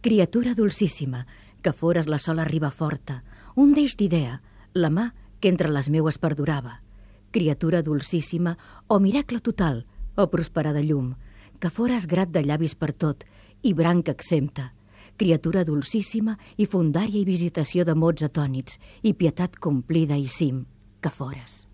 Criatura dolcíssima, que fores la sola riba forta, un deix d'idea, la mà que entre les meues perdurava. Criatura dolcíssima, o miracle total, o prosperada llum, que fores grat de llavis per tot i branca exempta, criatura dolcíssima i fundària i visitació de mots atònits i pietat complida i cim, que fores.